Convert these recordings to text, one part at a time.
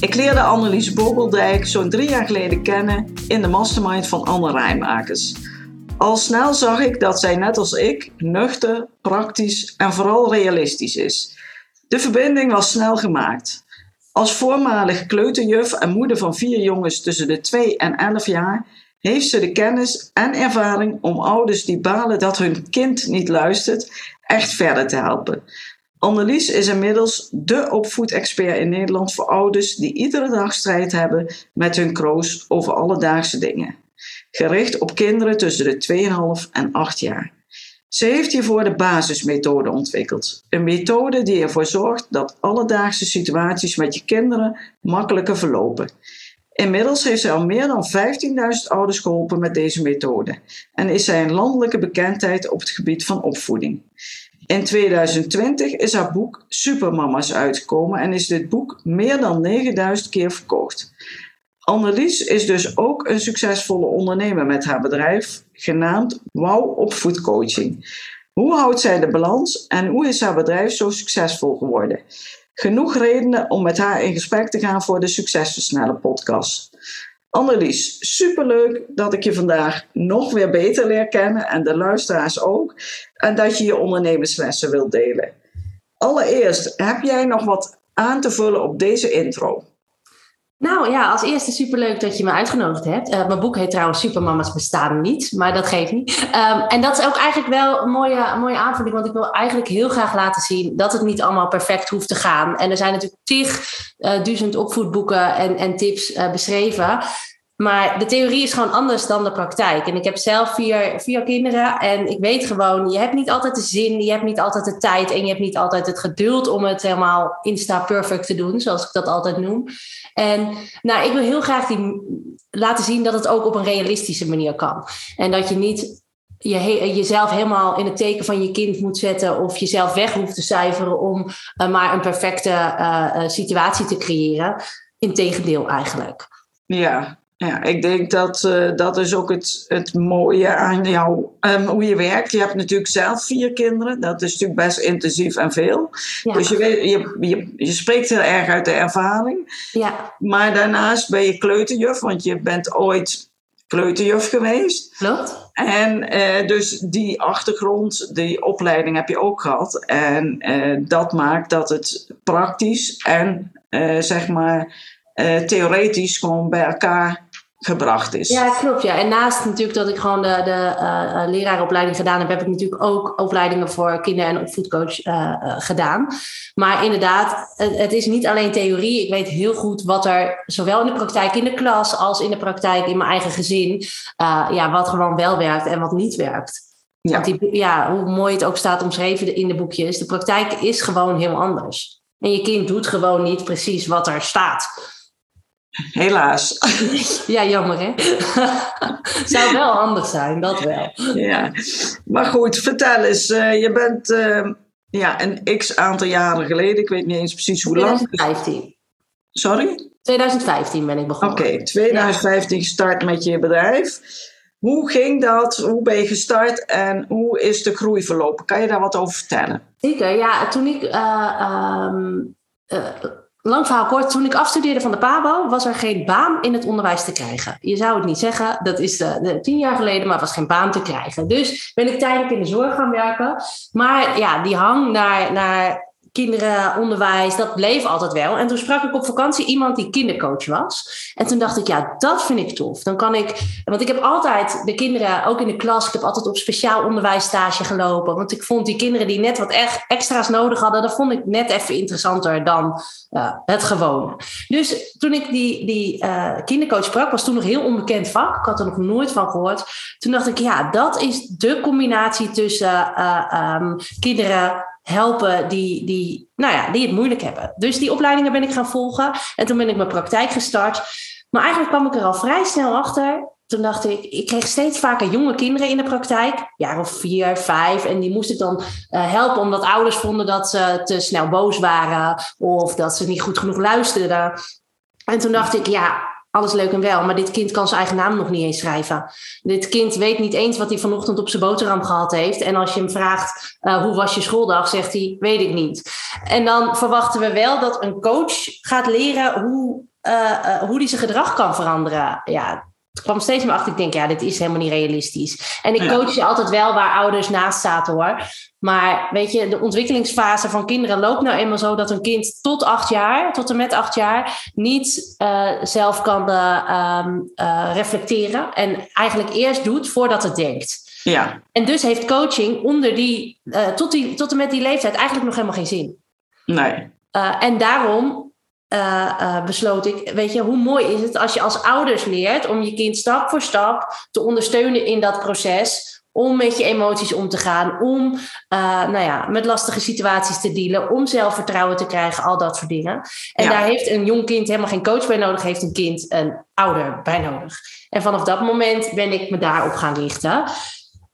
Ik leerde Annelies Bogeldijk zo'n drie jaar geleden kennen in de mastermind van Anne Rijmakers. Al snel zag ik dat zij net als ik nuchter, praktisch en vooral realistisch is. De verbinding was snel gemaakt. Als voormalig kleuterjuf en moeder van vier jongens tussen de 2 en 11 jaar heeft ze de kennis en ervaring om ouders die balen dat hun kind niet luistert, echt verder te helpen. Annelies is inmiddels de opvoedexpert in Nederland voor ouders die iedere dag strijd hebben met hun kroos over alledaagse dingen. Gericht op kinderen tussen de 2,5 en 8 jaar. Ze heeft hiervoor de basismethode ontwikkeld. Een methode die ervoor zorgt dat alledaagse situaties met je kinderen makkelijker verlopen. Inmiddels heeft zij al meer dan 15.000 ouders geholpen met deze methode en is zij een landelijke bekendheid op het gebied van opvoeding. In 2020 is haar boek Supermama's uitgekomen en is dit boek meer dan 9000 keer verkocht. Annelies is dus ook een succesvolle ondernemer met haar bedrijf, genaamd Wow Opvoedcoaching. Hoe houdt zij de balans en hoe is haar bedrijf zo succesvol geworden? Genoeg redenen om met haar in gesprek te gaan voor de Succesversnellen podcast. Annelies, superleuk dat ik je vandaag nog weer beter leer kennen en de luisteraars ook. En dat je je ondernemerslessen wilt delen. Allereerst, heb jij nog wat aan te vullen op deze intro? Nou ja, als eerste superleuk dat je me uitgenodigd hebt. Uh, mijn boek heet trouwens Supermama's bestaan niet, maar dat geeft niet. Um, en dat is ook eigenlijk wel een mooie, mooie aanvulling, want ik wil eigenlijk heel graag laten zien dat het niet allemaal perfect hoeft te gaan. En er zijn natuurlijk tig uh, duizend opvoedboeken en, en tips uh, beschreven. Maar de theorie is gewoon anders dan de praktijk. En ik heb zelf vier, vier kinderen en ik weet gewoon, je hebt niet altijd de zin, je hebt niet altijd de tijd en je hebt niet altijd het geduld om het helemaal insta-perfect te doen, zoals ik dat altijd noem. En nou, ik wil heel graag die, laten zien dat het ook op een realistische manier kan. En dat je niet je, jezelf helemaal in het teken van je kind moet zetten of jezelf weg hoeft te cijferen om uh, maar een perfecte uh, situatie te creëren. Integendeel eigenlijk. Ja, ja, ik denk dat uh, dat is ook het, het mooie aan jou, um, hoe je werkt. Je hebt natuurlijk zelf vier kinderen. Dat is natuurlijk best intensief en veel. Ja. Dus je, weet, je, je, je spreekt heel erg uit de ervaring. Ja. Maar daarnaast ben je kleuterjuf, want je bent ooit kleuterjuf geweest. Klopt. En uh, dus die achtergrond, die opleiding heb je ook gehad. En uh, dat maakt dat het praktisch en zeg maar theoretisch gewoon bij elkaar gebracht is. Ja, klopt. Ja. En naast natuurlijk dat ik gewoon de, de uh, leraaropleiding gedaan heb, heb ik natuurlijk ook opleidingen voor kinder- en opvoedcoach uh, gedaan. Maar inderdaad, het, het, is niet alleen theorie. Ik weet heel goed wat er zowel in de praktijk in de klas als in de praktijk in mijn eigen gezin, ja, wat gewoon wel werkt en wat niet werkt. Ja. Want die, ja, hoe mooi het ook staat omschreven in de boekjes, de praktijk is gewoon heel anders. En je kind doet gewoon niet precies wat er staat. Helaas. Ja, jammer hè? Zou wel handig zijn, dat wel. Ja, maar goed, vertel eens. Uh, je bent uh, ja, een x aantal jaren geleden, ik weet niet eens precies hoe 2015. lang. Sorry? 2015 ben ik begonnen. Oké, okay, 2015 gestart met je bedrijf. Hoe ging dat? Hoe ben je gestart en hoe is de groei verlopen? Kan je daar wat over vertellen? Zeker, ja. Toen ik uh, um, Lang verhaal kort, toen ik afstudeerde van de PABO, was er geen baan in het onderwijs te krijgen. Je zou het niet zeggen, dat is de, tien jaar geleden, maar was geen baan te krijgen. Dus ben ik tijdelijk in de zorg gaan werken. Maar ja, die hang naar, naar kinderen, onderwijs, dat bleef altijd wel. En toen sprak ik op vakantie iemand die kindercoach was. En toen dacht ik, ja, dat vind ik tof. Dan kan ik, want ik heb altijd de kinderen, ook in de klas, ik heb altijd op speciaal onderwijsstage gelopen. Want ik vond die kinderen die net wat echt extra's nodig hadden, dat vond ik net even interessanter dan uh, het gewone. Dus toen ik die, die uh, kindercoach sprak, was toen nog heel onbekend vak. Ik had er nog nooit van gehoord. Toen dacht ik, ja, dat is de combinatie tussen uh, um, kinderen helpen die, die, nou ja, die het moeilijk hebben. Dus die opleidingen ben ik gaan volgen. En toen ben ik mijn praktijk gestart. Maar eigenlijk kwam ik er al vrij snel achter. Toen dacht ik, ik kreeg steeds vaker jonge kinderen in de praktijk. Jaar of vier, vijf. En die moest ik dan uh, helpen omdat ouders vonden dat ze te snel boos waren. Of dat ze niet goed genoeg luisterden. En toen dacht ik, ja, alles leuk en wel, maar dit kind kan zijn eigen naam nog niet eens schrijven. Dit kind weet niet eens wat hij vanochtend op zijn boterham gehad heeft. En als je hem vraagt, uh, hoe was je schooldag, zegt hij, weet ik niet. En dan verwachten we wel dat een coach gaat leren hoe, uh, hoe die zijn gedrag kan veranderen. Ja, het kwam steeds meer achter. Ik denk, ja, dit is helemaal niet realistisch. En ik coach je altijd wel waar ouders naast zaten hoor. Maar weet je, de ontwikkelingsfase van kinderen loopt nou eenmaal zo dat een kind tot acht jaar, tot en met acht jaar, niet uh, zelf kan uh, uh, reflecteren. En eigenlijk eerst doet voordat het denkt. Ja. En dus heeft coaching onder die, tot, die, tot en met die leeftijd eigenlijk nog helemaal geen zin. Nee. en daarom uh, uh, besloot ik, weet je, hoe mooi is het als je als ouders leert om je kind stap voor stap te ondersteunen in dat proces. Om met je emoties om te gaan, om uh, nou ja, met lastige situaties te dealen, om zelfvertrouwen te krijgen, al dat soort dingen. En ja. daar heeft een jong kind helemaal geen coach bij nodig, heeft een kind een ouder bij nodig. En vanaf dat moment ben ik me daarop gaan richten.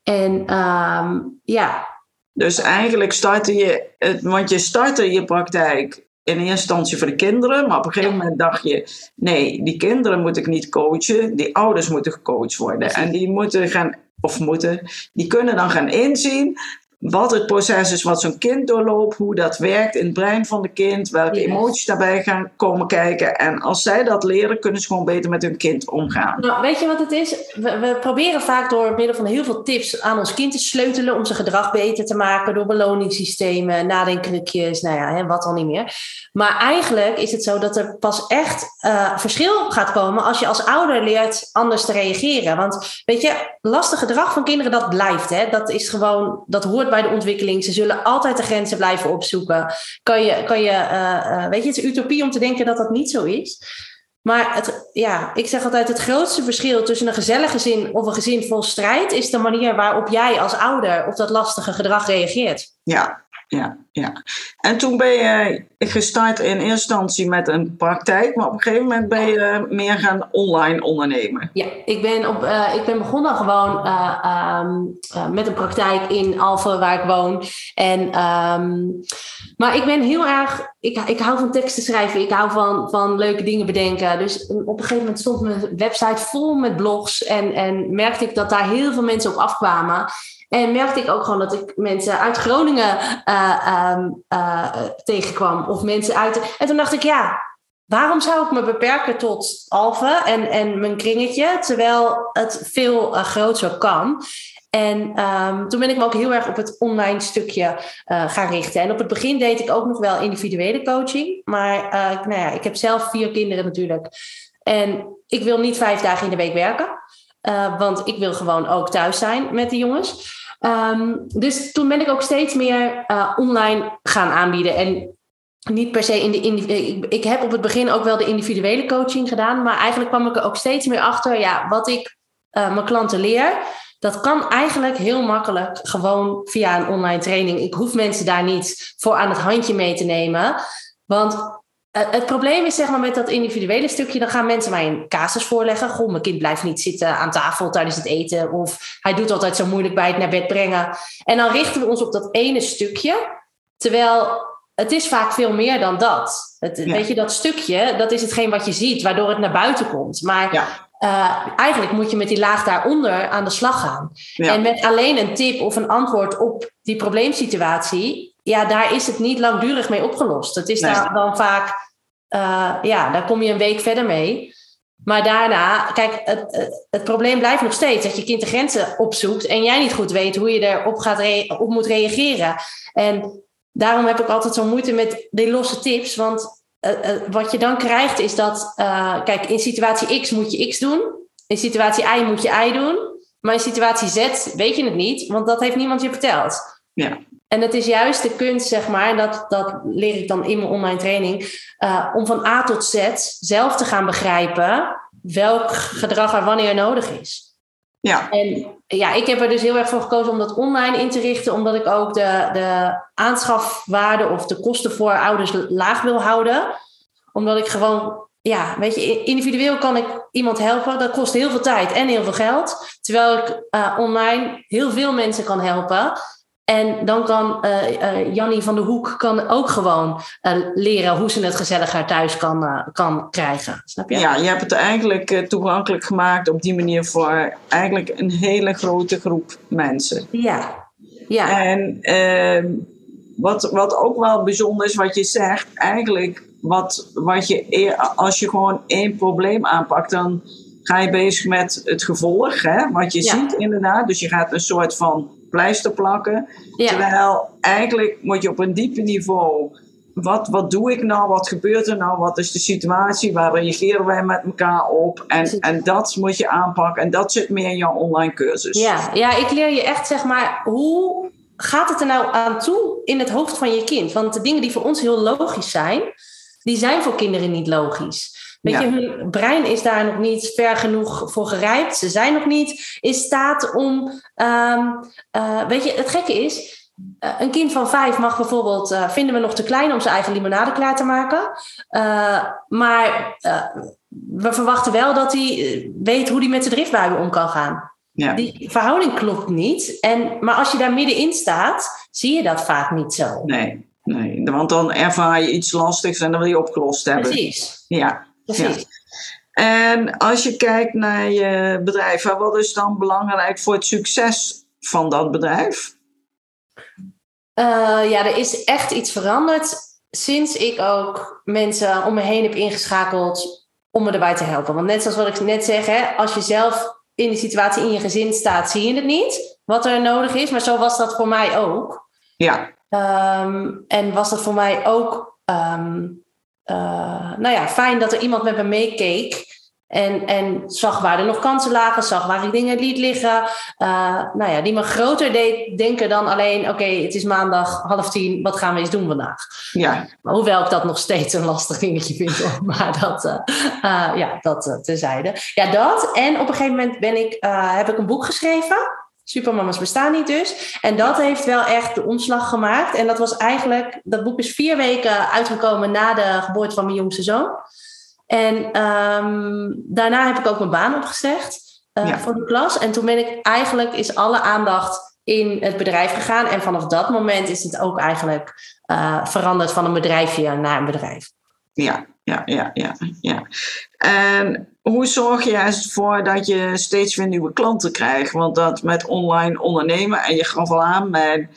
En um, ja. Dus eigenlijk startte je, want je startte je praktijk in eerste instantie voor de kinderen, maar op een gegeven moment dacht je: nee, die kinderen moet ik niet coachen, die ouders moeten gecoacht worden. En die moeten gaan, of moeten, die kunnen dan gaan inzien wat het proces is wat zo'n kind doorloopt, hoe dat werkt in het brein van de kind, welke yes. emoties daarbij gaan komen kijken. En als zij dat leren, kunnen ze gewoon beter met hun kind omgaan. Nou, weet je wat het is? We, we proberen vaak door middel van heel veel tips aan ons kind te sleutelen om zijn gedrag beter te maken door beloningssystemen, nadenkrukjes, nou ja, hè, wat al niet meer. Maar eigenlijk is het zo dat er pas echt uh, verschil gaat komen als je als ouder leert anders te reageren. Want weet je, lastig gedrag van kinderen, dat blijft. Hè? Dat is gewoon, dat hoort bij de ontwikkeling. Ze zullen altijd de grenzen blijven opzoeken. Kan je, kan je uh, uh, weet je, het is utopie om te denken dat dat niet zo is. Maar het, ja, ik zeg altijd: het grootste verschil tussen een gezellig gezin of een gezin vol strijd is de manier waarop jij als ouder op dat lastige gedrag reageert. Ja, ja, ja. En toen ben je gestart in eerste instantie met een praktijk, maar op een gegeven moment ben je meer gaan online ondernemen. Ja, ik ben, op, uh, ik ben begonnen gewoon uh, um, uh, met een praktijk in Alphen waar ik woon. En, um, maar ik ben heel erg, ik, ik hou van teksten schrijven, ik hou van, van leuke dingen bedenken. Dus op een gegeven moment stond mijn website vol met blogs en, en merkte ik dat daar heel veel mensen op afkwamen. En merkte ik ook gewoon dat ik mensen uit Groningen uh, um, uh, tegenkwam. Of mensen uit. En toen dacht ik, ja, waarom zou ik me beperken tot Alphen en, en mijn kringetje, terwijl het veel uh, groter kan? En um, toen ben ik me ook heel erg op het online stukje gaan richten. En op het begin deed ik ook nog wel individuele coaching. Maar nou ja, ik heb zelf vier kinderen natuurlijk. En ik wil niet vijf dagen in de week werken. Want ik wil gewoon ook thuis zijn met de jongens. Um, dus toen ben ik ook steeds meer uh, online gaan aanbieden. En niet per se in de. Ik, ik heb op het begin ook wel de individuele coaching gedaan. Maar eigenlijk kwam ik er ook steeds meer achter. Ja, wat ik uh, mijn klanten leer. Dat kan eigenlijk heel makkelijk gewoon via een online training. Ik hoef mensen daar niet voor aan het handje mee te nemen. Want het probleem is zeg maar met dat individuele stukje, dan gaan mensen mij een casus voorleggen. Goh, mijn kind blijft niet zitten aan tafel tijdens het eten. Of hij doet altijd zo moeilijk bij het naar bed brengen. En dan richten we ons op dat ene stukje. Terwijl het is vaak veel meer dan dat. Het, ja. Weet je, dat stukje, dat is hetgeen wat je ziet, waardoor het naar buiten komt. Maar ja. uh, eigenlijk moet je met die laag daaronder aan de slag gaan. Ja. En met alleen een tip of een antwoord op die probleemsituatie ja, daar is het niet langdurig mee opgelost. Het is nee. daar dan vaak, uh, ja, daar kom je een week verder mee. Maar daarna, kijk, het, het, het, probleem blijft nog steeds dat je kind de grenzen opzoekt en jij niet goed weet hoe je erop gaat op moet reageren. En daarom heb ik altijd zo moeite met die losse tips, want uh, uh, wat je dan krijgt is dat, kijk, in situatie X moet je X doen, in situatie Y moet je Y doen, maar in situatie Z weet je het niet, want dat heeft niemand je verteld. Ja. En het is juist de kunst, zeg maar, dat, dat leer ik dan in mijn online training, uh, om van A tot Z zelf te gaan begrijpen welk gedrag er wanneer nodig is. Ja. En ja, ik heb er dus heel erg voor gekozen om dat online in te richten, omdat ik ook de, de aanschafwaarde of de kosten voor ouders laag wil houden. Omdat ik gewoon, ja, weet je, individueel kan ik iemand helpen. Dat kost heel veel tijd en heel veel geld. Terwijl ik uh, online heel veel mensen kan helpen. En dan kan uh, Jannie van de Hoek kan ook gewoon uh, leren hoe ze het gezelliger thuis kan, kan krijgen. Snap je? Ja, je hebt het eigenlijk toegankelijk gemaakt op die manier voor eigenlijk een hele grote groep mensen. Ja. ja. En ehm, wat, wat ook wel bijzonder is wat je zegt, eigenlijk wat, wat je, als je gewoon één probleem aanpakt, dan ga je bezig met het gevolg, hè, wat je ziet inderdaad. Dus je gaat een soort van pleister plakken. Terwijl eigenlijk moet je op een dieper niveau. Wat, wat doe ik nou? Wat gebeurt er nou? Wat is de situatie? Waar reageren wij met elkaar op? En, en dat moet je aanpakken. En dat zit meer in jouw online cursus. Ja, ja, ik leer je echt zeg maar hoe gaat het er nou aan toe in het hoofd van je kind? Want de dingen die voor ons heel logisch zijn, die zijn voor kinderen niet logisch. Weet je, hun brein is daar nog niet ver genoeg voor gerijpt. Ze zijn nog niet in staat om. Ehm, eh, weet je, het gekke is. Uh, een kind van vijf mag bijvoorbeeld, uh, vinden we nog te klein om zijn eigen limonade klaar te maken. maar we verwachten wel dat hij weet hoe hij met zijn driftbuien om kan gaan. Ja. Die verhouding klopt niet. En, maar als je daar middenin staat, zie je dat vaak niet zo. Nee, nee, want dan ervaar je iets lastigs en dan wil je opgelost hebben. Precies. Ja, Precies. En als je kijkt naar je bedrijf, wat is dan belangrijk voor het succes van dat bedrijf? Uh, ja, er is echt iets veranderd sinds ik ook mensen om me heen heb ingeschakeld om me erbij te helpen. Want net zoals wat ik net zeg, hè, als je zelf in die situatie in je gezin staat, zie je het niet wat er nodig is. Maar zo was dat voor mij ook. Ja. Um, en was dat voor mij ook um, uh, nou ja, fijn dat er iemand met me meekeek. En, en zag waar er nog kansen lagen, zag waar ik dingen liet liggen. Uh, nou ja, die me groter deed denken dan alleen: oké, het is maandag half tien, wat gaan we eens doen vandaag? Ja. Hoewel ik dat nog steeds een lastig dingetje vind, maar dat, uh, ja, dat tezijde. Ja, dat. En op een gegeven moment ben ik, heb ik een boek geschreven. Supermama's bestaan niet dus. En dat heeft wel echt de omslag gemaakt. En dat was eigenlijk, dat boek is vier weken uitgekomen na de geboorte van mijn jongste zoon. En ehm, daarna heb ik ook mijn baan opgezegd uh, voor de klas. En toen ben ik eigenlijk, is alle aandacht in het bedrijf gegaan. En vanaf dat moment is het ook eigenlijk uh, veranderd van een bedrijfje naar een bedrijf. Ja, ja, ja, ja, ja. En hoe zorg je ervoor dat je steeds weer nieuwe klanten krijgt? Want dat met online ondernemen, en je gaf al aan, mijn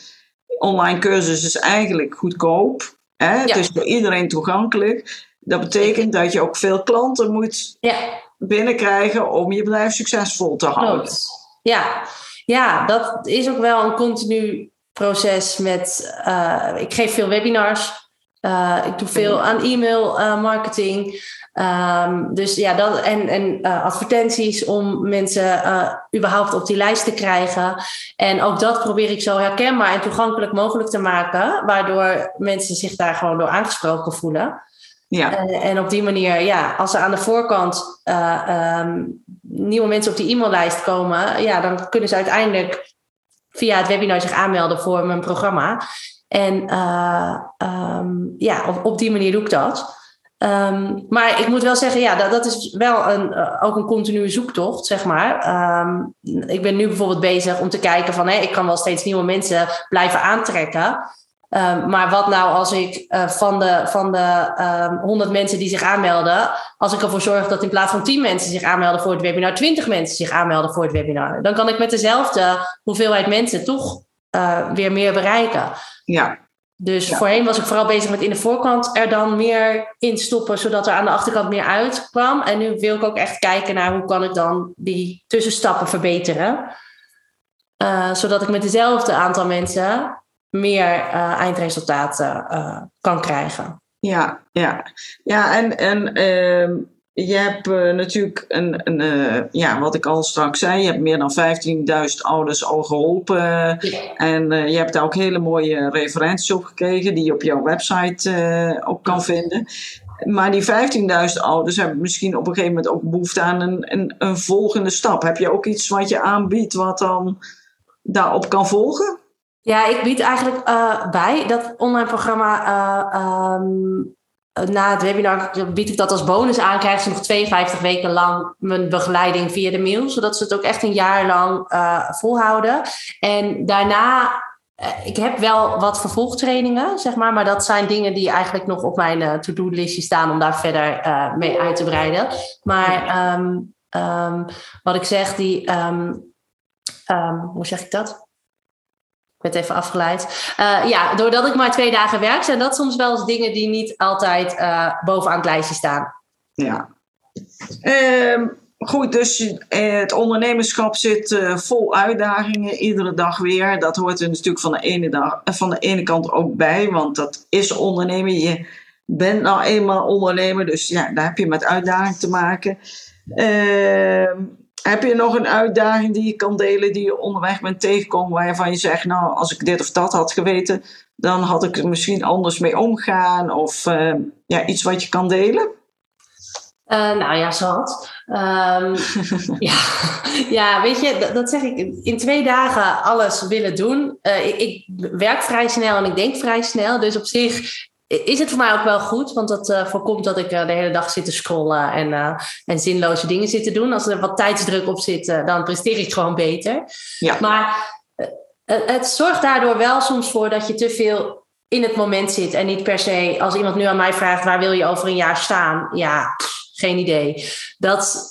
online cursus is eigenlijk goedkoop. Hè? Het is voor iedereen toegankelijk. Dat betekent dat je ook veel klanten moet ja. binnenkrijgen om je bedrijf succesvol te houden. Ja. ja, dat is ook wel een continu proces met. Uh, ik geef veel webinars. Uh, ik doe veel aan e-mail uh, marketing. Um, dus ja, dat, en, en uh, advertenties om mensen überhaupt op die lijst te krijgen. En ook dat probeer ik zo herkenbaar en toegankelijk mogelijk te maken, waardoor mensen zich daar gewoon door aangesproken voelen. Ja. En, en op die manier, ja, als er aan de voorkant um, nieuwe mensen op die e-maillijst komen, ja, dan kunnen ze uiteindelijk via het webinar zich aanmelden voor mijn programma. En uh, ja, op, op die manier doe ik dat. Um, maar ik moet wel zeggen, ja, dat, dat is wel een, uh, ook een continue zoektocht, zeg maar. Um, ik ben nu bijvoorbeeld bezig om te kijken van, hé, ik kan wel steeds nieuwe mensen blijven aantrekken. Um, maar wat nou als ik uh, van de, van de um, 100 mensen die zich aanmelden, als ik ervoor zorg dat in plaats van 10 mensen zich aanmelden voor het webinar, 20 mensen zich aanmelden voor het webinar, dan kan ik met dezelfde hoeveelheid mensen toch uh, weer meer bereiken. Ja. Dus voorheen was ik vooral bezig met in de voorkant er dan meer in stoppen, zodat er aan de achterkant meer uitkwam. En nu wil ik ook echt kijken naar hoe kan ik dan die tussenstappen verbeteren. Uh, zodat ik met dezelfde aantal mensen meer uh, eindresultaten kan krijgen. Ja, ja. ja en, en ehm, je hebt uh, natuurlijk een, een uh, ja, wat ik al straks zei, je hebt meer dan 15.000 ouders al geholpen. Ja. En uh, je hebt daar ook hele mooie referenties op gekregen die je op jouw website ook kan vinden. Maar die 15.000 ouders hebben misschien op een gegeven moment ook behoefte aan een, een, een volgende stap. Heb je ook iets wat je aanbiedt wat dan daarop kan volgen? Ja, ik bied eigenlijk uh, bij dat online programma. Uh, um, na het webinar bied ik dat als bonus aan. Krijgen ze nog 52 weken lang mijn begeleiding via de mail. Zodat ze het ook echt een jaar lang uh, volhouden. En daarna ik heb wel wat vervolgtrainingen, zeg maar, maar dat zijn dingen die eigenlijk nog op mijn to-do-listje staan om daar verder mee uit te breiden. Maar um, um, wat ik zeg, die, um, hoe zeg ik dat? Werd even afgeleid. Uh, ja, doordat ik maar twee dagen werk, zijn dat soms wel eens dingen die niet altijd uh, bovenaan het lijstje staan. Ja. Goed, dus eh, het ondernemerschap zit vol uitdagingen, iedere dag weer. Dat hoort er natuurlijk van de ene, dag, eh, van de ene kant ook bij, want dat is ondernemen. Je bent nou eenmaal ondernemer, dus ja, daar heb je met uitdaging te maken. Uh, heb je nog een uitdaging die je kan delen, die je onderweg bent tegengekomen, waarvan je zegt, nou, als ik dit of dat had geweten, dan had ik er misschien anders mee omgaan, of ehm, ja, iets wat je kan delen? Uh, nou ja, zat. Um, ja. ja, weet je, dat, dat, zeg ik. In twee dagen alles willen doen. Uh, ik, ik, werk vrij snel en ik denk vrij snel. Dus op zich is het voor mij ook wel goed. Want dat uh, voorkomt dat ik de hele dag zit te scrollen en, en zinloze dingen zit te doen. Als er wat tijdsdruk op zit, dan presteer ik gewoon beter. Ja. Maar het zorgt daardoor wel soms voor dat je te veel in het moment zit. En niet per se, als iemand nu aan mij vraagt, waar wil je over een jaar staan? Ja, geen idee. Dat,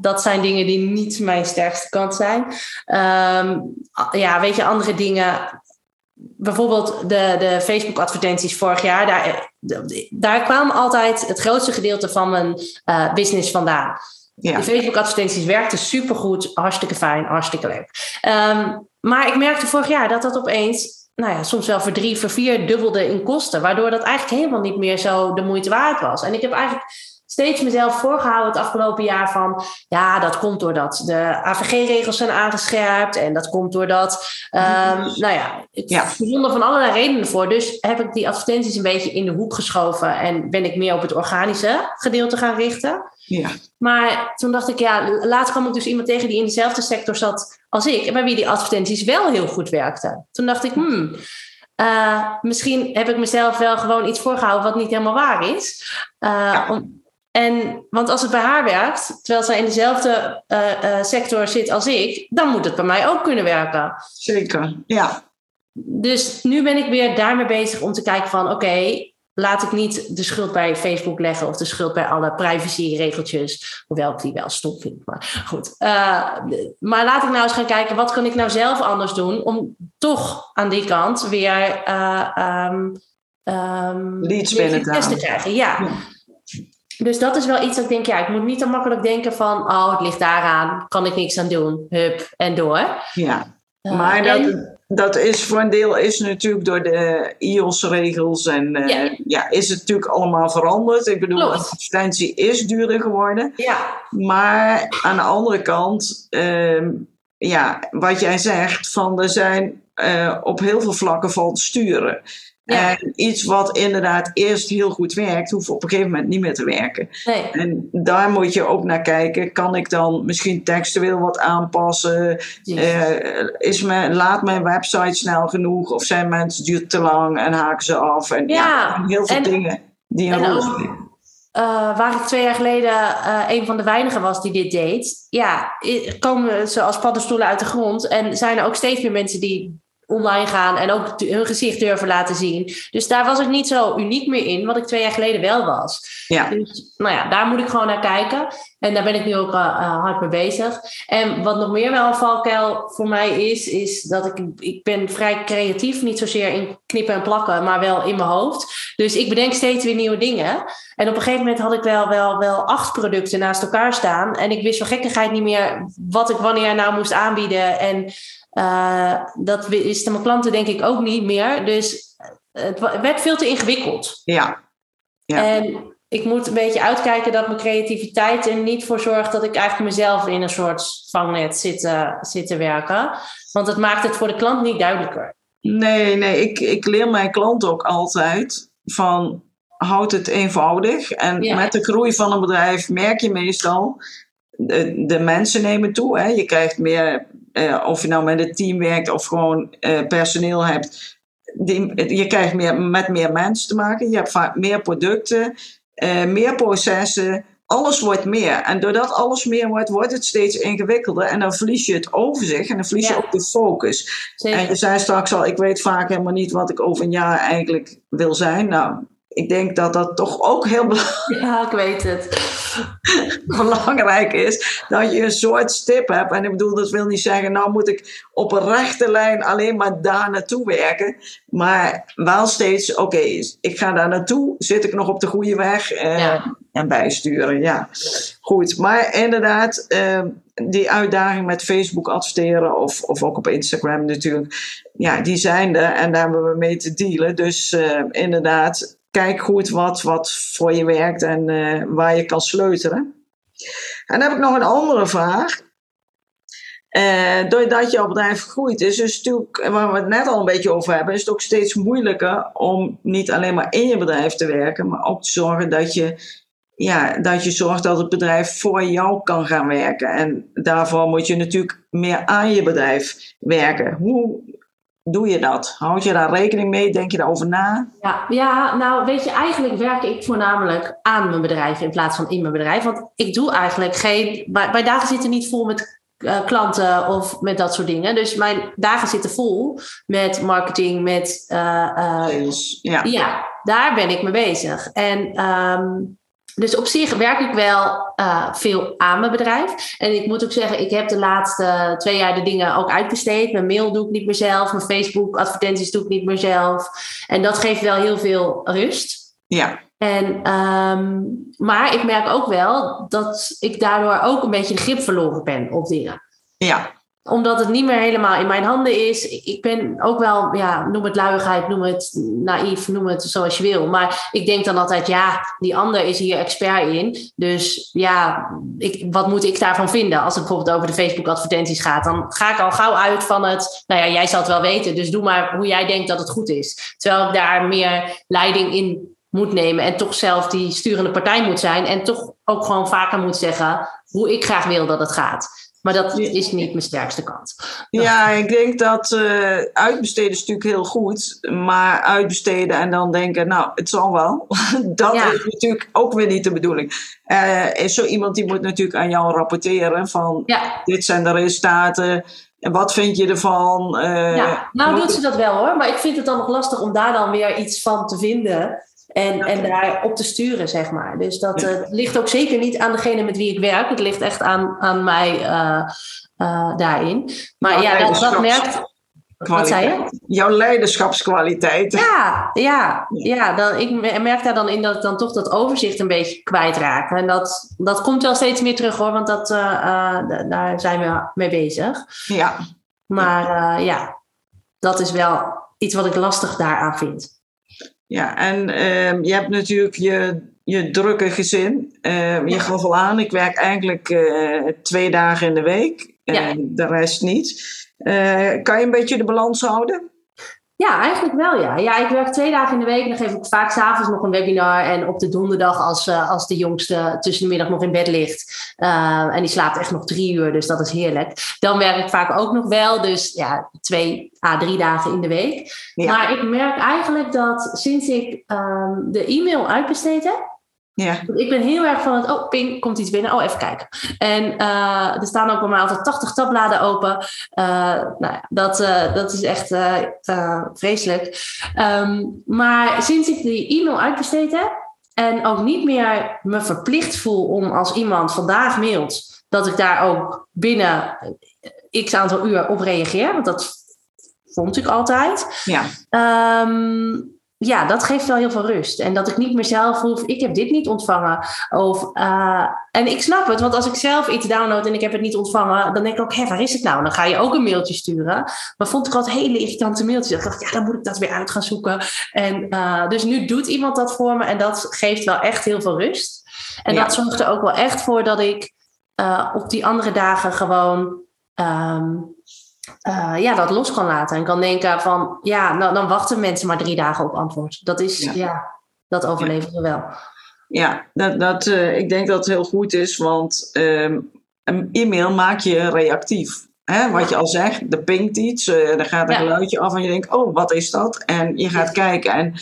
dat zijn dingen die niet mijn sterkste kant zijn. Um, ja, weet je, andere dingen. Bijvoorbeeld de, de Facebook-advertenties vorig jaar. Daar, daar kwam altijd het grootste gedeelte van mijn uh, business vandaan. Ja. De Facebook-advertenties werkten supergoed, hartstikke fijn, hartstikke leuk. Um, maar ik merkte vorig jaar dat dat opeens nou ja, soms wel voor drie, voor vier dubbelde in kosten. Waardoor dat eigenlijk helemaal niet meer zo de moeite waard was. En ik heb eigenlijk steeds mezelf voorgehouden het afgelopen jaar van... ja, dat komt doordat de AVG-regels zijn aangescherpt... en dat komt doordat... Um, nou ja, ik ja. er van allerlei redenen voor. Dus heb ik die advertenties een beetje in de hoek geschoven... en ben ik meer op het organische gedeelte gaan richten. Ja. Maar toen dacht ik, ja, laatst kwam ik dus iemand tegen... die in dezelfde sector zat als ik... en bij wie die advertenties wel heel goed werkten. Toen dacht ik, hmm... Uh, misschien heb ik mezelf wel gewoon iets voorgehouden wat niet helemaal waar is. Uh, ja. om, en, want als het bij haar werkt, terwijl zij in dezelfde uh, uh, sector zit als ik, dan moet het bij mij ook kunnen werken. Zeker, ja. Dus nu ben ik weer daarmee bezig om te kijken van oké, laat ik niet de schuld bij Facebook leggen of de schuld bij alle privacyregeltjes, hoewel ik die wel stom vind. Maar goed, uh, maar laat ik nou eens gaan kijken wat kan ik nou zelf anders doen om toch aan die kant weer um, um, leads binnen te krijgen. ja. ja. Dus dat is wel iets dat ik denk, ja, ik moet niet zo makkelijk denken van, oh, het ligt daaraan, kan ik niks aan doen, hup, en door. Ja, uh, maar dat, dat is voor een deel is natuurlijk door de IOS-regels en uh, ja. ja. is het natuurlijk allemaal veranderd. Ik bedoel, advertentie is duurder geworden. Ja. Maar aan de andere kant, uh, ja, wat jij zegt, van er zijn uh, op heel veel vlakken van sturen. En iets wat inderdaad eerst heel goed werkt, hoeft op een gegeven moment niet meer te werken. Nee. En daar moet je ook naar kijken. Kan ik dan misschien textueel wat aanpassen? Uh, is mijn, laat mijn website snel genoeg? Of zijn mensen duurt te lang en haken ze af? En ja, heel veel dingen die een rol spelen. Uh, waar ik twee jaar geleden uh, een van de weinigen was die dit deed, ja, komen ze als paddenstoelen uit de grond. En zijn er ook steeds meer mensen die online gaan en ook hun gezicht durven laten zien. Dus daar was ik niet zo uniek meer in, wat ik twee jaar geleden wel was. Ja. Dus nou ja, daar moet ik gewoon naar kijken. En daar ben ik nu ook uh, hard mee bezig. En wat nog meer wel een valkuil voor mij is, is dat ik, ik ben vrij creatief. Niet zozeer in knippen en plakken, maar wel in mijn hoofd. Dus ik bedenk steeds weer nieuwe dingen. En op een gegeven moment had ik wel, wel, wel acht producten naast elkaar staan. En ik wist van gekkigheid niet meer wat ik wanneer nou moest aanbieden. En uh, dat wisten mijn klanten denk ik ook niet meer. Dus het werd veel te ingewikkeld. Ja. ja. En ik moet een beetje uitkijken dat mijn creativiteit er niet voor zorgt dat ik eigenlijk mezelf in een soort vangnet zit, uh, zit te werken. Want het maakt het voor de klant niet duidelijker. Nee, nee, ik, ik leer mijn klant ook altijd van houdt het eenvoudig. En met de groei van een bedrijf merk je meestal, de, de mensen nemen toe. Hè. Je krijgt meer, uh, of je nou met een team werkt of gewoon uh, personeel hebt. Die, je krijgt meer, met meer mensen te maken. Je hebt vaak meer producten, uh, meer processen alles wordt meer. En doordat alles meer wordt, wordt het steeds ingewikkelder. En dan verlies je het overzicht en dan verlies je ook de focus. En je zei straks al, ik weet vaak helemaal niet wat ik over een jaar eigenlijk wil zijn. Nou, ik denk dat dat toch ook heel belangrijk Ja, ik weet het. belangrijk is. Dat je een soort stip hebt. En ik bedoel, dat wil niet zeggen, nou moet ik op een rechte lijn alleen maar daar naartoe werken. Maar wel steeds, oké, ik ga daar naartoe. Zit ik nog op de goede weg? Eh, En bijsturen, ja. Goed, maar inderdaad, uh, die uitdaging met Facebook adverteren of, of ook op Instagram natuurlijk. Ja, die zijn er en daar hebben we mee te dealen. Dus uh, inderdaad, kijk goed wat, wat voor je werkt en uh, waar je kan sleutelen. En dan heb ik nog een andere vraag. Uh, doordat jouw bedrijf groeit, is dus natuurlijk, waar we het net al een beetje over hebben, is het ook steeds moeilijker om niet alleen maar in je bedrijf te werken, maar ook te zorgen dat je, ja, dat je zorgt dat het bedrijf voor jou kan gaan werken. En daarvoor moet je natuurlijk meer aan je bedrijf werken. Hoe, doe je dat? Houd je daar rekening mee? Denk je daarover na? Ja, ja, nou weet je, eigenlijk werk ik voornamelijk aan mijn bedrijf in plaats van in mijn bedrijf. Want ik doe eigenlijk geen. Mijn dagen zitten niet vol met uh, klanten of met dat soort dingen. Dus mijn dagen zitten vol met marketing, met. Uh, uh, ja. ja, daar ben ik mee bezig. En. Um, dus op zich werk ik wel uh, veel aan mijn bedrijf. En ik moet ook zeggen, ik heb de laatste twee jaar de dingen ook uitbesteed. Mijn mail doe ik niet meer zelf. Mijn Facebook advertenties doe ik niet meer zelf. En dat geeft wel heel veel rust. Ja. En, um, maar ik merk ook wel dat ik daardoor ook een beetje de grip verloren ben op dingen. Ja omdat het niet meer helemaal in mijn handen is. Ik ben ook wel, ja, noem het luiigheid, noem het naïef, noem het zoals je wil. Maar ik denk dan altijd, ja, die ander is hier expert in. Dus ja, ik, wat moet ik daarvan vinden? Als het bijvoorbeeld over de Facebook-advertenties gaat, dan ga ik al gauw uit van het, nou ja, jij zal het wel weten, dus doe maar hoe jij denkt dat het goed is. Terwijl ik daar meer leiding in moet nemen en toch zelf die sturende partij moet zijn. En toch ook gewoon vaker moet zeggen hoe ik graag wil dat het gaat. Maar dat is niet mijn sterkste kant. Ja, ik denk dat uh, uitbesteden is natuurlijk heel goed. Maar uitbesteden en dan denken, nou, het zal wel. dat is natuurlijk ook weer niet de bedoeling. Uh, is zo iemand die moet natuurlijk aan jou rapporteren van... dit zijn de resultaten. En wat vind je ervan? Uh, ja, nou doet ze dat wel hoor. Maar ik vind het dan nog lastig om daar dan weer iets van te vinden. En, en daar op te sturen, zeg maar. Dus dat uh, ligt ook zeker niet aan degene met wie ik werk. Het ligt echt aan, aan mij uh, uh, daarin. Maar ja, dat, dat merkt. Wat zei je? Jouw leiderschapskwaliteit. Ja, ja, ja dan, ik merk daar dan in dat ik dan toch dat overzicht een beetje kwijtraak. En dat, dat komt wel steeds meer terug hoor, want dat, daar zijn we mee bezig. Ja. Maar ja, dat is wel iets wat ik lastig daaraan vind. Ja, en uh, je hebt natuurlijk je, je drukke gezin. Uh, je gaf al aan, ik werk eigenlijk uh, twee dagen in de week. Ja. De rest niet. Eh, kan je een beetje de balans houden? Ja, eigenlijk wel ja. Ja, ik werk twee dagen in de week. Dan geef ik vaak s'avonds nog een webinar. En op de donderdag, als, uh, als de jongste tussen de middag nog in bed ligt. Uh, en die slaapt echt nog drie uur, dus dat is heerlijk. Dan werk ik vaak ook nog wel. Dus ja, twee à drie dagen in de week. Ja. Maar ik merk eigenlijk dat sinds ik um, de e-mail uitbesteed heb. Ja. Ik ben heel erg van het, oh, ping, komt iets binnen. Oh, even kijken. En uh, er staan ook bij mij altijd 80 tabbladen open. Uh, nou ja, dat, uh, dat is echt vreselijk. Um, maar sinds ik die e-mail uitbesteed heb en ook niet meer me verplicht voel om als iemand vandaag mailt, dat ik daar ook binnen x aantal uur op reageer. Want dat vond ik altijd. Ja. Um, ja, dat geeft wel heel veel rust. En dat ik niet meer zelf hoef, ik heb dit niet ontvangen. Of, uh, en ik snap het, want als ik zelf iets download en ik heb het niet ontvangen, dan denk ik ook, hé, waar is het nou? Dan ga je ook een mailtje sturen. Maar vond ik altijd hele irritante mailtjes. Ik dacht, ja, dan moet ik dat weer uit gaan zoeken. En uh, dus nu doet iemand dat voor me en dat geeft wel echt heel veel rust. En ja. dat zorgt er ook wel echt voor dat ik uh, op die andere dagen gewoon. Um, uh, ja, dat los kan laten. En kan denken van, ja, nou, dan wachten mensen maar drie dagen op antwoord. Dat is, ja. ja dat overleven we wel. Ja, dat, dat, uh, ik denk dat het heel goed is, want um, een e-mail maak je reactief. Hè, wat je al zegt, er pinkt iets, uh, er gaat een geluidje af en je denkt, oh, wat is dat? En je gaat kijken. En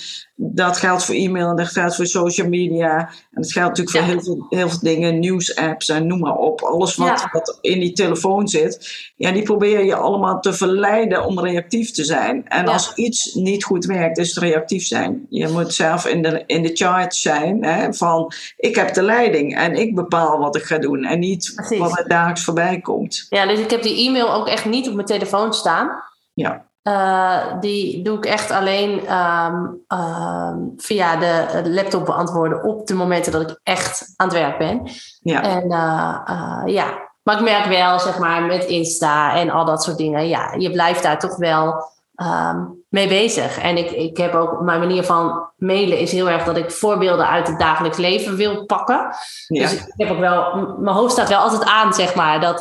dat geldt voor e-mail en dat geldt voor social media. En dat geldt natuurlijk voor heel, veel, heel veel dingen, nieuwsapps en noem maar op. Alles wat, wat in die telefoon zit, ja, die probeer je allemaal te verleiden om reactief te zijn. En als iets niet goed werkt, is het reactief zijn. Je moet zelf in de, in de charge zijn hè, van, ik heb de leiding en ik bepaal wat ik ga doen. En niet wat er dagelijks voorbij komt. Ja, dus ik heb die e-mail ook echt niet op mijn telefoon staan. Ja. Uh, die doe ik echt alleen um, uh, via de laptop beantwoorden op de momenten dat ik echt aan het werk ben. Ja. En uh, ja, maar ik merk wel, zeg maar, met Insta en al dat soort dingen, ja, je blijft daar toch wel um, mee bezig. En ik, ik heb ook mijn manier van mailen is heel erg dat ik voorbeelden uit het dagelijks leven wil pakken. Ja. Dus ik heb ook wel, mijn hoofd staat wel altijd aan, zeg maar. Dat,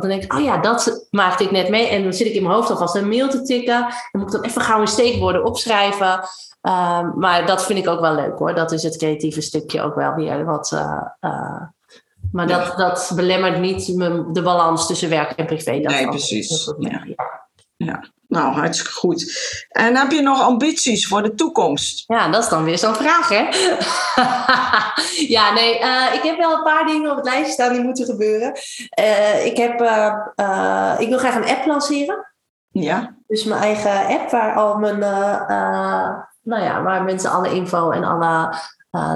dan denk ik, oh ja, dat maakte ik net mee. En dan zit ik in mijn hoofd alvast een mail te tikken. Dan moet ik dan even gauw in steekwoorden opschrijven. Um, maar dat vind ik ook wel leuk hoor. Dat is het creatieve stukje ook wel weer wat. Uh, uh, maar dat, dat belemmert niet de balans tussen werk en privé. Dat nee, precies. Ja. Ja. Nou, hartstikke goed. En heb je nog ambities voor de toekomst? Ja, dat is dan weer zo'n vraag, hè? ja, nee, uh, ik heb wel een paar dingen op het lijstje staan die moeten gebeuren. Uh, ik, heb, uh, ik wil graag een app lanceren. Ja. Dus mijn eigen app waar al mijn, nou ja, waar mensen alle info en alle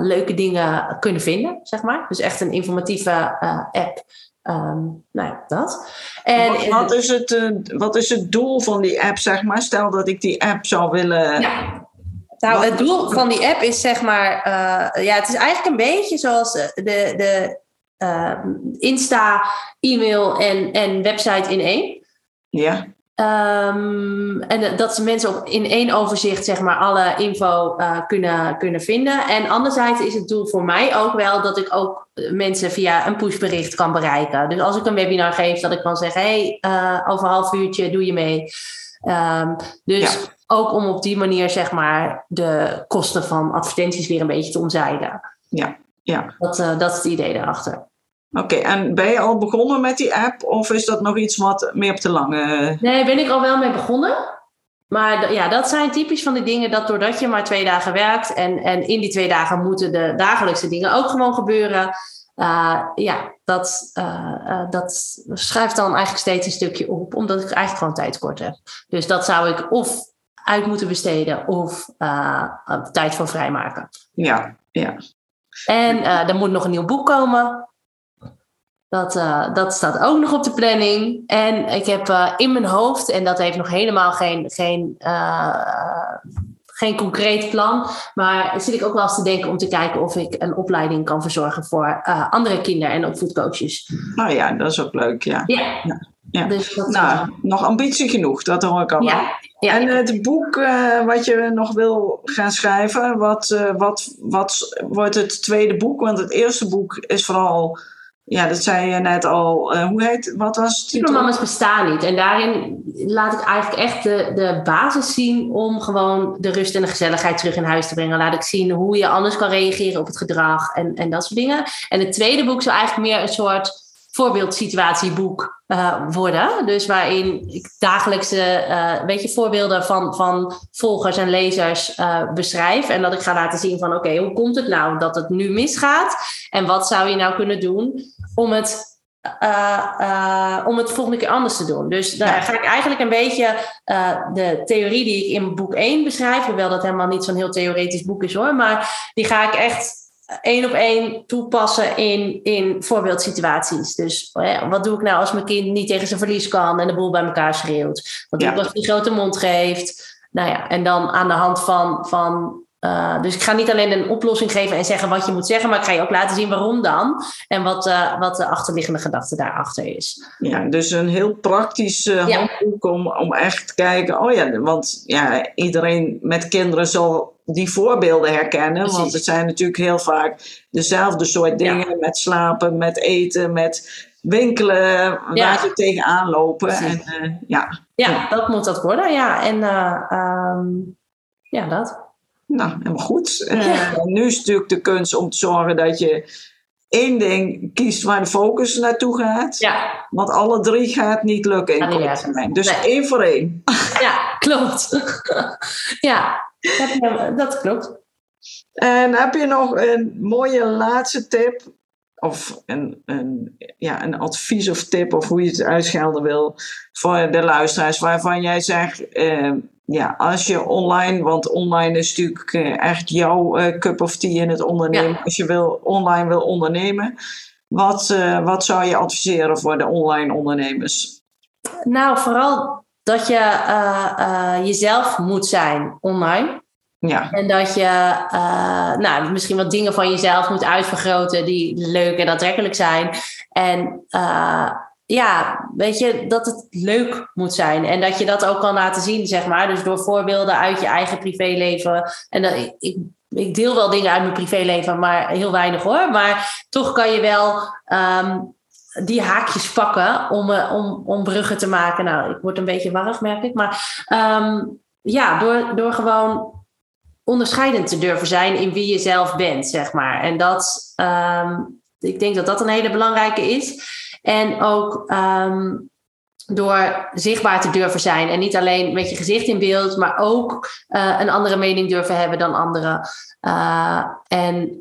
leuke dingen kunnen vinden, zeg maar. Dus echt een informatieve app Um, nou ja, dat. En, wat, wat, is het, uh, wat is het doel van die app, zeg maar? Stel dat ik die app zou willen... Ja. Nou, het doel van die app is zeg maar... Uh, ja, het is eigenlijk een beetje zoals de, de uh, Insta, e-mail en, en website in één. Ja. Um, en dat mensen op in één overzicht zeg maar alle info uh, kunnen, kunnen vinden. En anderzijds is het doel voor mij ook wel dat ik ook mensen via een pushbericht kan bereiken. Dus als ik een webinar geef, dat ik kan zeggen: hey, uh, over een half uurtje doe je mee. Um, dus ja. ook om op die manier zeg maar de kosten van advertenties weer een beetje te omzeilen. Ja, ja. Dat, uh, dat is het idee daarachter. Oké, okay, en ben je al begonnen met die app of is dat nog iets wat meer op de lange... Nee, ben ik al wel mee begonnen. Maar ja, dat zijn typisch van die dingen dat doordat je maar twee dagen werkt en, en in die twee dagen moeten de dagelijkse dingen ook gewoon gebeuren. Uh, ja, dat, uh, uh, dat schrijft dan eigenlijk steeds een stukje op, omdat ik eigenlijk gewoon tijd kort heb. Dus dat zou ik of uit moeten besteden of tijd voor vrijmaken. Ja, ja. En er moet nog een nieuw boek komen. Dat, uh, dat staat ook nog op de planning. En ik heb uh, in mijn hoofd, en dat heeft nog helemaal geen, geen, uh, geen concreet plan. Maar zit ik ook wel eens te denken om te kijken of ik een opleiding kan verzorgen voor andere kinder- en opvoedcoaches. Nou ja, dat is ook leuk, ja. Ja. ja. ja. Dus dat, nou, nog ambitie genoeg, dat hoor ik al. Ja. ja. En het boek wat je nog wil gaan schrijven, wat, wat, wat wordt het tweede boek? Want het eerste boek is vooral ja, dat zei je net al. Uh, hoe heet, wat was het? Supermama's bestaan niet. En daarin laat ik eigenlijk echt de, de basis zien om gewoon de rust en de gezelligheid terug in huis te brengen. Laat ik zien hoe je anders kan reageren op het gedrag en, en dat soort dingen. En het tweede boek zou eigenlijk meer een soort voorbeeldsituatieboek uh, worden. Dus waarin ik dagelijkse uh, weet je, voorbeelden van, van volgers en lezers uh, beschrijf. En dat ik ga laten zien van oké, okay, hoe komt het nou dat het nu misgaat? En wat zou je nou kunnen doen om het om het volgende keer anders te doen. Dus daar ja. ga ik eigenlijk een beetje de theorie die ik in boek 1 beschrijf, hoewel dat helemaal niet zo'n heel theoretisch boek is hoor, maar die ga ik echt één op één toepassen in, in voorbeeldsituaties. Dus ja, wat doe ik nou als mijn kind niet tegen zijn verlies kan en de boel bij elkaar schreeuwt? Wat doe ja. ik als hij een grote mond geeft? Nou ja, en dan aan de hand van, van uh, dus ik ga niet alleen een oplossing geven en zeggen wat je moet zeggen, maar ik ga je ook laten zien waarom dan en wat, uh, wat de achterliggende gedachte daarachter is. Ja, dus een heel praktisch uh, ja. handboek om, om echt te kijken. Oh ja, want ja, iedereen met kinderen zal die voorbeelden herkennen, Precies. want het zijn natuurlijk heel vaak dezelfde soort dingen ja. met slapen, met eten, met winkelen, waar ze tegenaan lopen. En, ja. ja, dat moet dat worden, ja. En um, ja, dat. Nou, helemaal goed. Uh, nu is natuurlijk de kunst om te zorgen dat je één ding kiest waar de focus naartoe gaat. Ja. Want alle drie gaat niet lukken in korte termijn. Dus één voor één. Ja, klopt. ja, dat, dat klopt. En heb je nog een mooie laatste tip? Of een, een, ja, een advies of tip, of hoe je het uitschelden wil, voor de luisteraars, waarvan jij zegt: uh, ja, als je online, want online is natuurlijk uh, echt jouw uh, cup of tea in het ondernemen. Als je wil, online wil ondernemen, wat, uh, wat zou je adviseren voor de online ondernemers? Nou, vooral dat je jezelf moet zijn online. Ja. En dat je nou, misschien wat dingen van jezelf moet uitvergroten die leuk en aantrekkelijk zijn. En ja, weet je, dat het leuk moet zijn. En dat je dat ook kan laten zien, zeg maar. Dus door voorbeelden uit je eigen privéleven. En dat, ik, ik deel wel dingen uit mijn privéleven, maar heel weinig hoor. Maar toch kan je wel um, die haakjes pakken om, uh, om, om bruggen te maken. Nou, ik word een beetje warrig, merk ik. Maar um, ja, door, door gewoon onderscheidend te durven zijn in wie je zelf bent, zeg maar. En dat, um, ik denk dat dat een hele belangrijke is. En ook um, door zichtbaar te durven zijn. En niet alleen met je gezicht in beeld, maar ook uh, een andere mening durven hebben dan anderen. Uh, en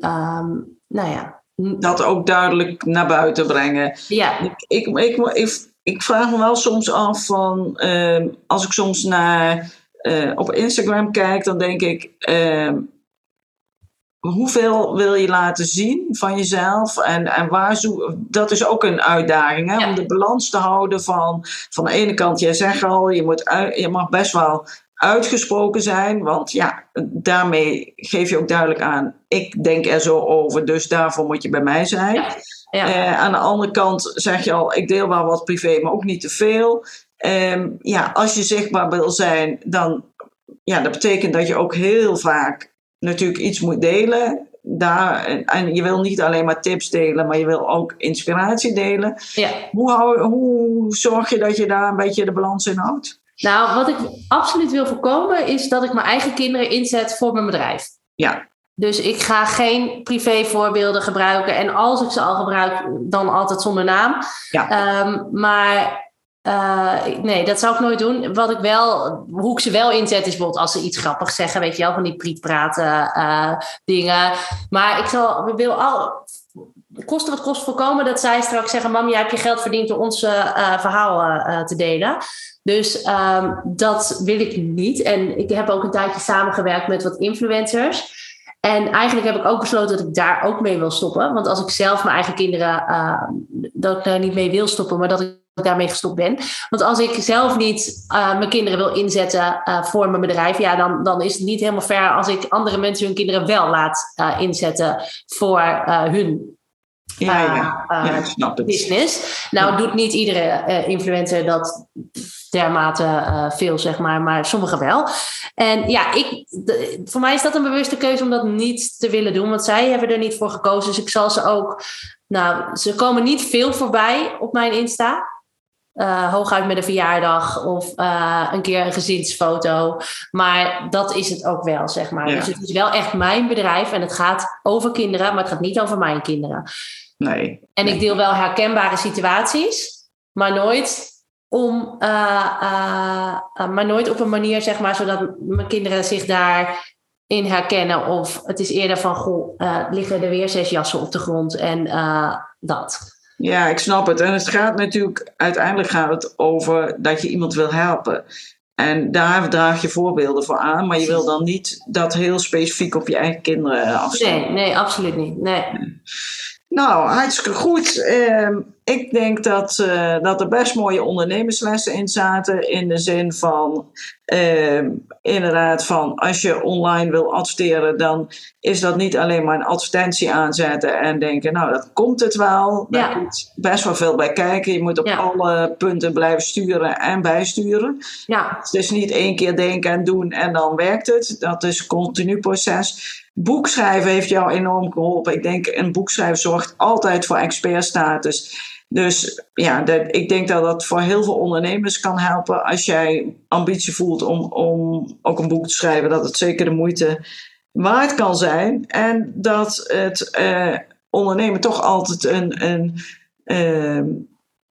nou ja. Dat ook duidelijk naar buiten brengen. Ja. Ik, ik, ik, ik, ik vraag me wel soms af van, uh, als ik soms naar, uh, op Instagram kijk, dan denk ik, hoeveel wil je laten zien van jezelf en, en waar zo, dat is ook een uitdaging hè? om de balans te houden van van de ene kant jij zegt al je moet uit, je mag best wel uitgesproken zijn want ja daarmee geef je ook duidelijk aan ik denk er zo over dus daarvoor moet je bij mij zijn ja. Ja. Uh, aan de andere kant zeg je al ik deel wel wat privé maar ook niet te veel um, ja als je zichtbaar wil zijn dan ja dat betekent dat je ook heel vaak natuurlijk iets moet delen. Daar, en je wil niet alleen maar tips delen, maar je wil ook inspiratie delen. Ja. Hoe, hou, hoe zorg je dat je daar een beetje de balans in houdt? Nou, wat ik absoluut wil voorkomen is dat ik mijn eigen kinderen inzet voor mijn bedrijf. Ja. Dus ik ga geen privé voorbeelden gebruiken. En als ik ze al gebruik, dan altijd zonder naam. Ja. Um, maar uh, nee, dat zou ik nooit doen. Wat ik wel, hoe ik ze wel inzet, is bijvoorbeeld als ze iets grappigs zeggen, weet je wel, van die prietpraten uh, dingen. Maar ik zal, wil al, kosten wat kost voorkomen dat zij straks zeggen: Mam, jij hebt je geld verdiend door ons uh, verhaal te delen. Dus um, dat wil ik niet. En ik heb ook een tijdje samengewerkt met wat influencers. En eigenlijk heb ik ook besloten dat ik daar ook mee wil stoppen. Want als ik zelf mijn eigen kinderen, uh, dat ik daar niet mee wil stoppen, maar dat ik daarmee gestopt ben. Want als ik zelf niet uh, mijn kinderen wil inzetten uh, voor mijn bedrijf, ja, dan, dan is het niet helemaal fair als ik andere mensen hun kinderen wel laat inzetten voor hun ja, ja. ja, ik snap het. business. Nou, doet niet iedere influencer dat dermate uh, veel, zeg maar, maar sommigen wel. En ja, ik, de, voor mij is dat een bewuste keuze om dat niet te willen doen, want zij hebben er niet voor gekozen. Dus ik zal ze ook, nou, ze komen niet veel voorbij op mijn Insta. Uh, hooguit met een verjaardag of uh, een keer een gezinsfoto. Maar dat is het ook wel, zeg maar. Ja. Dus het is wel echt mijn bedrijf en het gaat over kinderen, maar het gaat niet over mijn kinderen. Nee. En ik deel wel herkenbare situaties, maar nooit om, uh, uh, maar nooit op een manier, zeg maar, zodat mijn kinderen zich daarin herkennen. Of het is eerder van, goh, liggen er weer zes jassen op de grond en dat. Ja, ik snap het. En het gaat natuurlijk, uiteindelijk gaat het over dat je iemand wil helpen. En daar draag je voorbeelden voor aan, maar je wil dan niet dat heel specifiek op je eigen kinderen afstemmen. Nee, nee, absoluut niet. Nee. Nou, hartstikke goed. Uh, ik denk dat, uh, dat er best mooie ondernemerslessen in zaten. In de zin van, uh, inderdaad, van als je online wil adverteren, dan is dat niet alleen maar een advertentie aanzetten en denken, nou, dat komt het wel. Daar Ja. best wel veel bij kijken. Je moet op Ja. alle punten blijven sturen en bijsturen. Ja, Het is niet één keer denken en doen en dan werkt het. Dat is een continu proces. Boekschrijven heeft jou enorm geholpen. Ik denk, een boekschrijver zorgt altijd voor expertstatus. Dus ja, dat, ik denk dat dat voor heel veel ondernemers kan helpen. Als jij ambitie voelt om, om ook een boek te schrijven, dat het zeker de moeite waard kan zijn. En dat het eh, ondernemen toch altijd een. een ehm,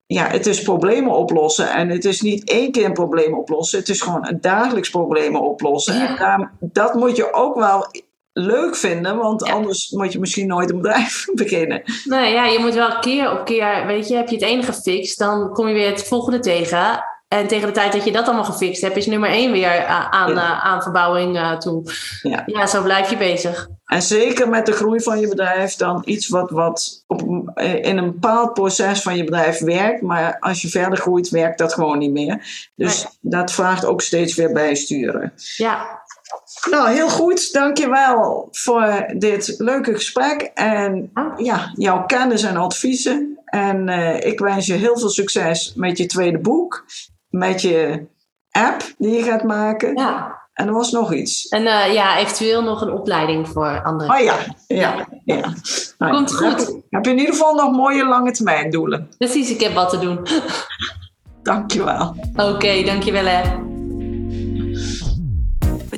ja, het is problemen oplossen. En het is niet één keer een probleem oplossen. Het is gewoon een dagelijks problemen oplossen. En daar, dat moet je ook wel leuk vinden, want anders moet je misschien nooit een bedrijf beginnen. Nee, ja, je moet wel keer op keer, weet je, heb je het ene gefixt, dan kom je weer het volgende tegen. En tegen de tijd dat je dat allemaal gefixt hebt, is nummer één weer aan, ja. aan verbouwing uh, toe. Ja. ja, zo blijf je bezig. En zeker met de groei van je bedrijf, dan iets wat, wat op, in een bepaald proces van je bedrijf werkt. Maar als je verder groeit, werkt dat gewoon niet meer. Dus dat vraagt ook steeds weer bijsturen. Ja, nou, heel goed. Dankjewel voor dit leuke gesprek. En ja, jouw kennis en adviezen. En uh, ik wens je heel veel succes met je tweede boek. Met je app die je gaat maken. Ja. En er was nog iets. En uh, ja, eventueel nog een opleiding voor anderen. Oh ja, ja, ja. Nou, Komt goed. Heb, heb, je in ieder geval nog mooie lange termijn doelen. Precies, ik heb wat te doen. Dankjewel. Oké, okay, dankjewel hè.